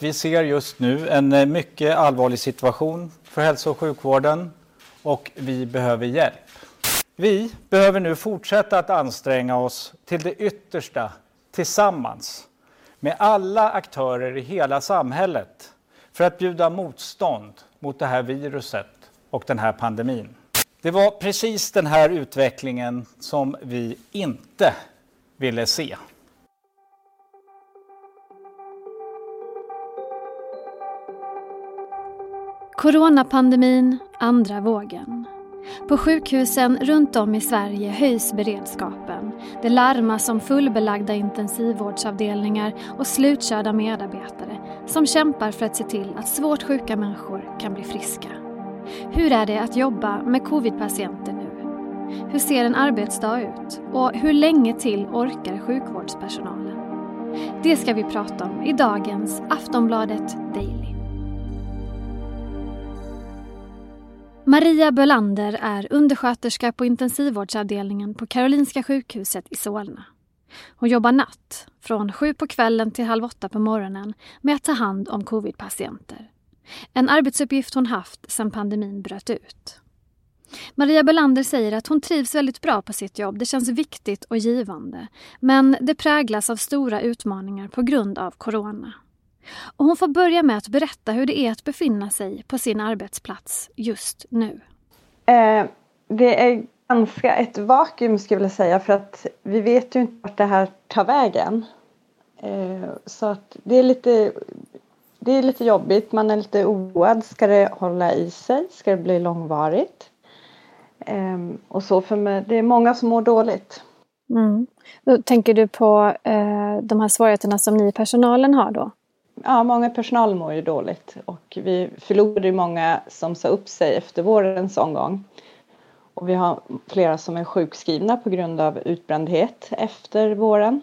Vi ser just nu en eh, mycket allvarlig situation för hälso och sjukvården och vi behöver hjälp. Vi behöver nu fortsätta att anstränga oss till det yttersta tillsammans med alla aktörer i hela samhället för att bjuda motstånd mot det här viruset och den här pandemin. Det var precis den här utvecklingen som vi inte ville se. Coronapandemin, andra vågen. På sjukhusen runt om i Sverige höjs beredskapen. Det larmas om fullbelagda intensivvårdsavdelningar och slutkörda medarbetare som kämpar för att se till att svårt sjuka människor kan bli friska. Hur är det att jobba med covidpatienter nu? Hur ser en arbetsdag ut? Och hur länge till orkar sjukvårdspersonalen? Det ska vi prata om i dagens Aftonbladet Daily. Maria Bölander är undersköterska på intensivvårdsavdelningen på Karolinska sjukhuset i Solna. Hon jobbar natt, från sju på kvällen till halv åtta på morgonen med att ta hand om covidpatienter. En arbetsuppgift hon haft sedan pandemin bröt ut. Maria Bölander säger att hon trivs väldigt bra på sitt jobb. Det känns viktigt och givande. Men det präglas av stora utmaningar på grund av corona. Och hon får börja med att berätta hur det är att befinna sig på sin arbetsplats just nu. Eh, det är ganska ett vakuum skulle jag vilja säga för att vi vet ju inte vart det här tar vägen. Eh, så att det är lite det är lite jobbigt, man är lite oroad. Ska det hålla i sig? Ska det bli långvarigt? Ehm, och så för mig, det är många som mår dåligt. Mm. Då tänker du på eh, de här svårigheterna som ni i personalen har då? Ja, många personal mår ju dåligt och vi förlorade många som sa upp sig efter vårens omgång. Och vi har flera som är sjukskrivna på grund av utbrändhet efter våren.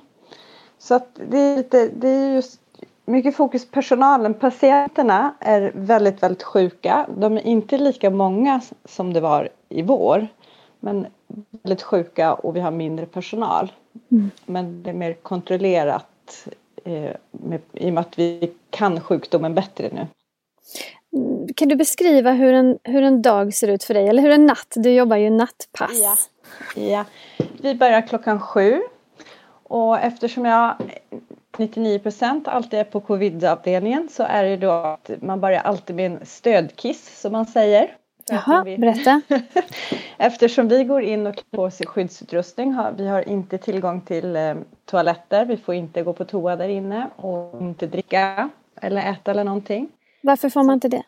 Så att det är lite, det är just mycket fokus på personalen. Patienterna är väldigt, väldigt sjuka. De är inte lika många som det var i vår. Men väldigt sjuka och vi har mindre personal. Mm. Men det är mer kontrollerat med, i och med att vi kan sjukdomen bättre nu. Kan du beskriva hur en, hur en dag ser ut för dig? Eller hur en natt? Du jobbar ju nattpass. Ja. ja. Vi börjar klockan sju. Och eftersom jag 99 procent alltid är på covidavdelningen så är det då att man börjar alltid med en stödkiss som man säger. Jaha, vi... berätta. Eftersom vi går in och klär på oss skyddsutrustning, har, vi har inte tillgång till eh, toaletter, vi får inte gå på toa där inne och inte dricka eller äta eller någonting. Varför får man inte det?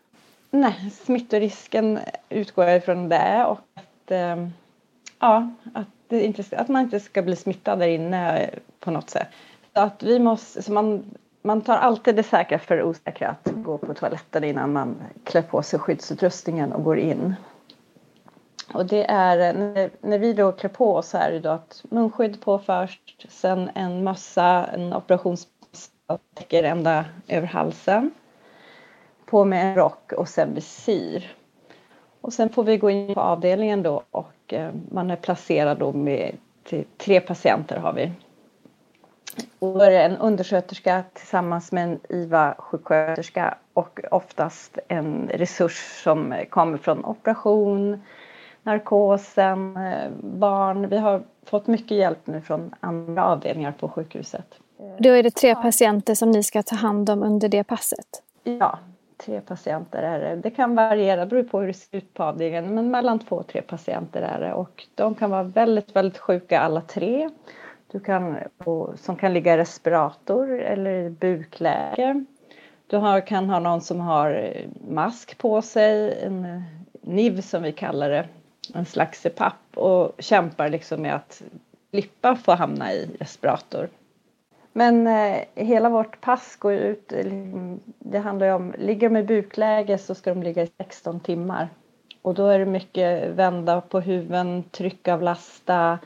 Nej, smittorisken utgår ifrån det och att, eh, ja, att, inte, att man inte ska bli smittad där inne på något sätt att vi måste, så man, man tar alltid det säkra för det osäkra att gå på toaletten innan man klär på sig skyddsutrustningen och går in. Och det är när, när vi då klär på oss här då att munskydd på först, sen en mössa, en operationsmössa täcker ända över halsen. På med en rock och sen visir. Och sen får vi gå in på avdelningen då och eh, man är placerad då med tre patienter har vi och då är det en undersköterska tillsammans med en IVA-sjuksköterska och oftast en resurs som kommer från operation, narkosen, eh, barn. Vi har fått mycket hjälp nu från andra avdelningar på sjukhuset. Då är det tre patienter som ni ska ta hand om under det passet? Ja, tre patienter är det. Det kan variera, det beror på hur det ser ut på avdelningen, men mellan två och tre patienter är det och de kan vara väldigt, väldigt sjuka alla tre. Du kan, som kan ligga i respirator eller i bukläge. Du har, kan ha någon som har eh, mask på sig, en eh, NIV som vi kallar det, en slags CPAP och kämpar liksom med att slippa få hamna i respirator. Men eh, hela vårt pass går ut, eh, liksom, det handlar ju om, ligger de i bukläge så ska de ligga i 16 timmar. Och då är det mycket vända på huven, tryckavlasta,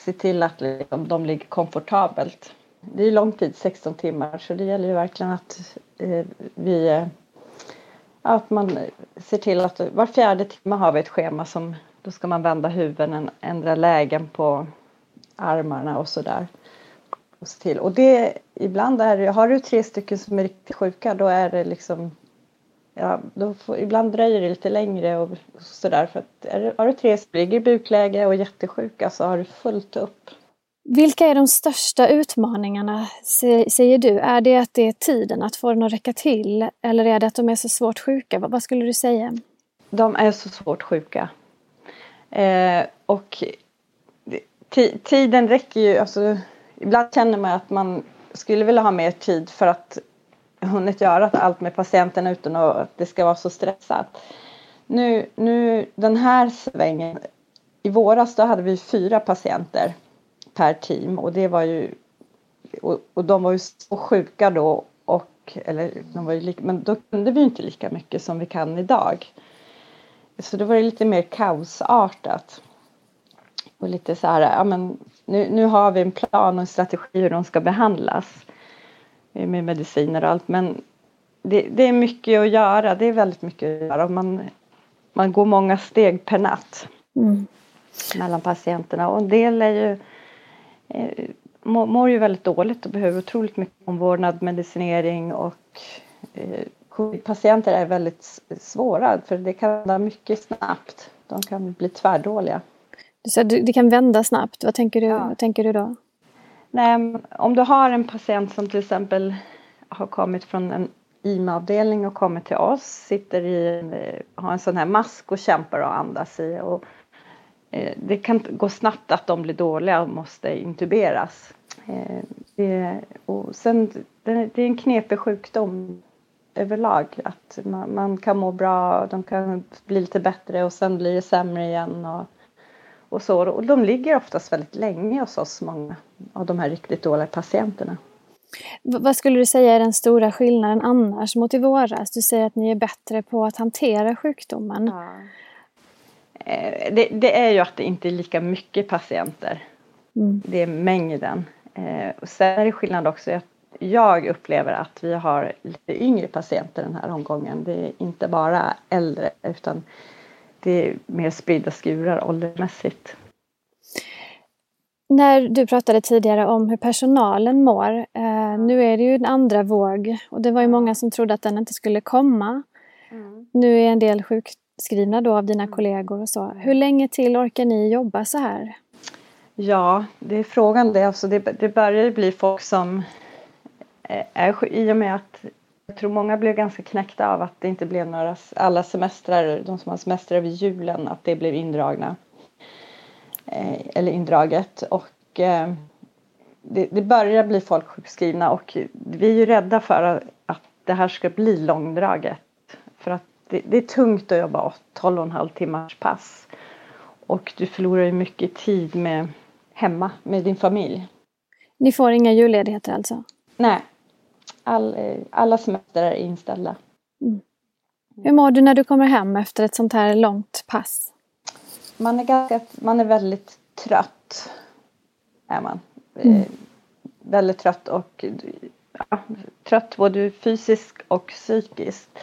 se till att liksom, de ligger komfortabelt. Det är lång tid, 16 timmar, så det gäller ju verkligen att eh, vi eh, att man ser till att var fjärde timme har vi ett schema som då ska man vända huvuden, ändra lägen på armarna och sådär. till. Och det, ibland är det, har du tre stycken som är riktigt sjuka då är det liksom Ja, då får, ibland dröjer det lite längre och sådär för att är, har du tre ligger i bukläge och jättesjuka så har du fullt upp. Vilka är de största utmaningarna säger du? Är det att det är tiden att få den att räcka till eller är det att de är så svårt sjuka? Vad skulle du säga? De är så svårt sjuka. Eh, och tiden räcker ju, alltså, ibland känner man att man skulle vilja ha mer tid för att hunnit göra allt med patienten utan att det ska vara så stressat. Nu, nu den här svängen, i våras då hade vi fyra patienter per team och det var ju och, och de var ju så sjuka då och eller de var ju lika, men då kunde vi inte lika mycket som vi kan idag. Så det var det lite mer kaosartat. Och lite så här, ja men nu, nu har vi en plan och en strategi hur de ska behandlas med mediciner och allt men det, det, är mycket att göra, det är väldigt mycket att göra. Man, man går många steg per natt mm. mellan patienterna och en del är ju eh, mår ju väldigt dåligt och behöver otroligt mycket omvårdnad, medicinering och eh, patienter är väldigt svåra för det kan vara mycket snabbt. De kan bli tvärdåliga. Så det kan vända snabbt, vad tänker du, ja. vad tänker du då? Nej, om du har en patient som till exempel har kommit från en IMA-avdelning och kommit till oss, sitter i, eh, har en sån här mask och kämpar och andas i och eh, det kan gå snabbt att de blir dåliga och måste intuberas. Eh, det, och sen, det, är en knepig sjukdom överlag. Att man, man, kan må bra, de kan bli lite bättre och sen blir det sämre igen. Och, och, så. och de ligger oftast väldigt länge hos oss, många av de här riktigt dåliga patienterna. Vad skulle du säga är den stora skillnaden annars mot i våras? Du säger att ni är bättre på att hantera sjukdomen. Ja. Eh, det, det, är ju att det inte är lika mycket patienter. Mm. Det är mängden. Eh, och sen är det skillnad också att jag upplever att vi har lite yngre patienter den här omgången. Det är inte bara äldre utan det är mer spridda skurar åldersmässigt. När du pratade tidigare om hur personalen mår. Eh, nu är det ju en andra våg och det var ju många som trodde att den inte skulle komma. Mm. Nu är en del sjukskrivna då av dina mm. kollegor och så. Hur länge till orkar ni jobba så här? Ja, det är frågan det. Alltså det, det börjar bli folk som eh, är i och med att jag tror många blev ganska knäckta av att det inte blev några, alla semestrar, de som har semester över julen, att det blev indragna. Eh, eller indraget och eh, det, det, börjar bli folk sjukskrivna och vi är ju rädda för att det här ska bli långdraget. För att det, det är tungt att jobba 12,5 timmars pass. Och du förlorar ju mycket tid med, hemma med din familj. Ni får inga julledigheter alltså? Nej. All, alla semester är inställda. Mm. Hur mår du när du kommer hem efter ett sånt här långt pass? Man är, ganska, man är väldigt trött. Är man. Mm. Eh, väldigt trött och ja, trött både fysiskt och psykiskt.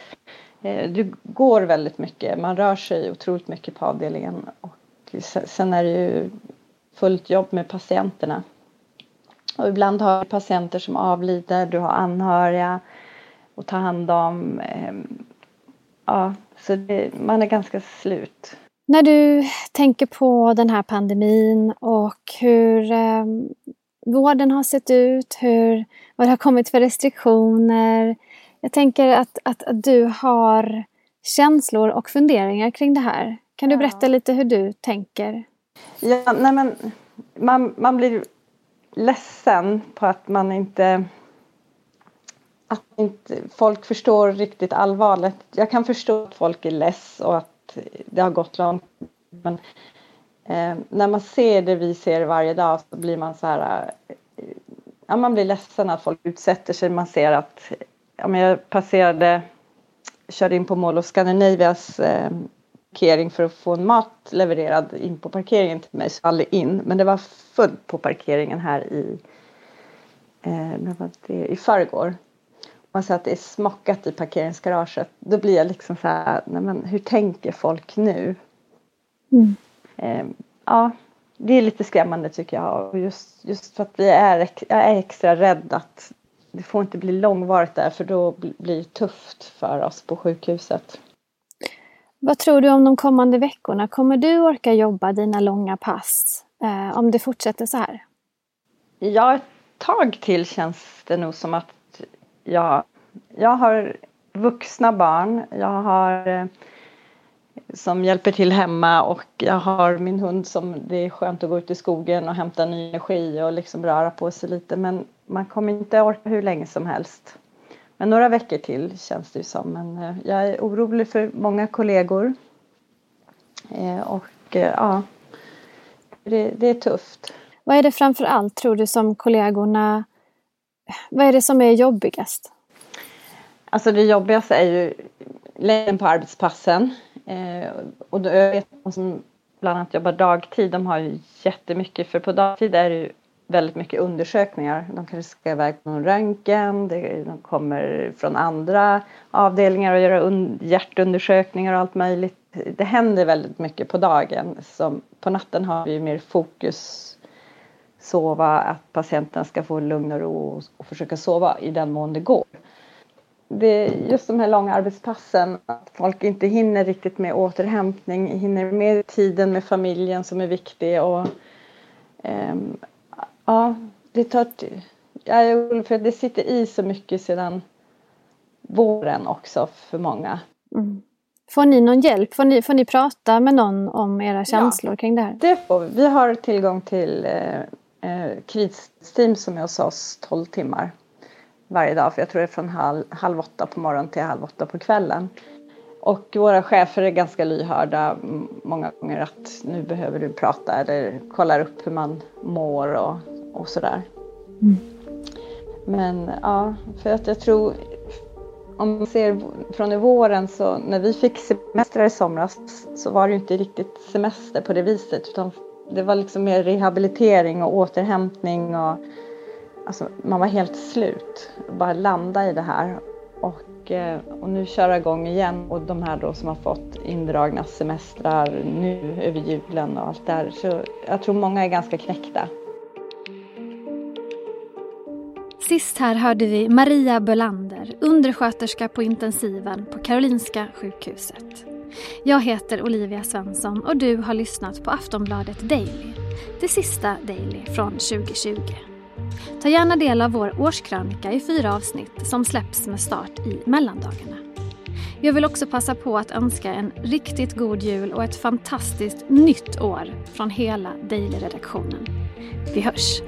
Eh, du går väldigt mycket, man rör sig otroligt mycket på avdelningen och sen är det ju fullt jobb med patienterna. Och ibland har du patienter som avlider, du har anhöriga att ta hand om. Ehm, ja, så det, man är ganska slut. När du tänker på den här pandemin och hur eh, vården har sett ut, hur, vad det har kommit för restriktioner. Jag tänker att, att, att du har känslor och funderingar kring det här. Kan du berätta lite hur du tänker? Ja, nej men man, man blir ledsen på att man inte att inte folk förstår riktigt allvaret. Jag kan förstå att folk är less och att det har gått långt. Men eh, när man ser det vi ser varje dag så blir man så här. Eh, ja, man blir ledsen att folk utsätter sig. Man ser att ja, men jag passerade, körde in på Mall of Scandinavias eh, parkering för att få en mat levererad in på parkeringen till mig. Så aldrig in, men det var fullt på parkeringen här i, eh, det, i förrgår man ser att det är smockat i parkeringsgaraget. Då blir jag liksom så här, nej men hur tänker folk nu? Mm. Eh, ja, det är lite skrämmande tycker jag. Och just, just för att vi är, jag är extra rädd att det får inte bli långvarigt där för då blir det tufft för oss på sjukhuset. Vad tror du om de kommande veckorna? Kommer du orka jobba dina långa pass eh, om det fortsätter så här? Ja, ett tag till känns det nog som att jag, jag har vuxna barn. Jag har eh, som hjälper till hemma och jag har min hund som det är skönt att gå ut i skogen och hämta ny energi och liksom röra på sig lite men man kommer inte orka hur länge som helst. Men några veckor till känns det ju som. Men eh, jag är orolig för många kollegor. Eh, och eh, ja, det, det är tufft. Vad är det framför allt tror du som kollegorna, vad är det som är jobbigast? Alltså det jobbigaste är ju längden på arbetspassen. Eh, och då, jag vet de som bland annat jobbar dagtid, de har ju jättemycket, för på dagtid är det ju väldigt mycket undersökningar. De kanske ska iväg på någon röntgen, de kommer från andra avdelningar och göra hjärtundersökningar och allt möjligt. Det händer väldigt mycket på dagen. Som på natten har vi mer fokus sova, att patienten ska få lugn och ro och försöka sova i den mån det går. Det är just de här långa arbetspassen, att folk inte hinner riktigt med återhämtning, hinner med tiden med familjen som är viktig och ehm, Ja, det tar... Jag är orolig för det sitter i så mycket sedan våren också för många. Mm. Får ni någon hjälp? Får ni, får ni prata med någon om era känslor ja, kring det här? Det får vi. Vi har tillgång till eh, eh kristeam som är hos oss 12 timmar varje dag. För jag tror det är från halv, halv åtta på morgonen till halv åtta på kvällen. Och våra chefer är ganska lyhörda många gånger att nu behöver du prata eller kollar upp hur man mår och och sådär. Mm. Men ja, för att jag tror om man ser från i våren så när vi fick semester i somras så var det ju inte riktigt semester på det viset utan det var liksom mer rehabilitering och återhämtning och alltså man var helt slut. Bara landa i det här och, eh, och nu köra igång igen och de här då som har fått indragna semestrar nu över julen och allt där så jag tror många är ganska knäckta. Sist här hörde vi Maria Bölander, undersköterska på intensiven på Karolinska sjukhuset. Jag heter Olivia Svensson och du har lyssnat på Aftonbladet Daily. Det sista Daily från 2020. Ta gärna del av vår årskrönika i fyra avsnitt som släpps med start i mellandagarna. Jag vill också passa på att önska en riktigt god jul och ett fantastiskt nytt år från hela Daily-redaktionen. Vi hörs!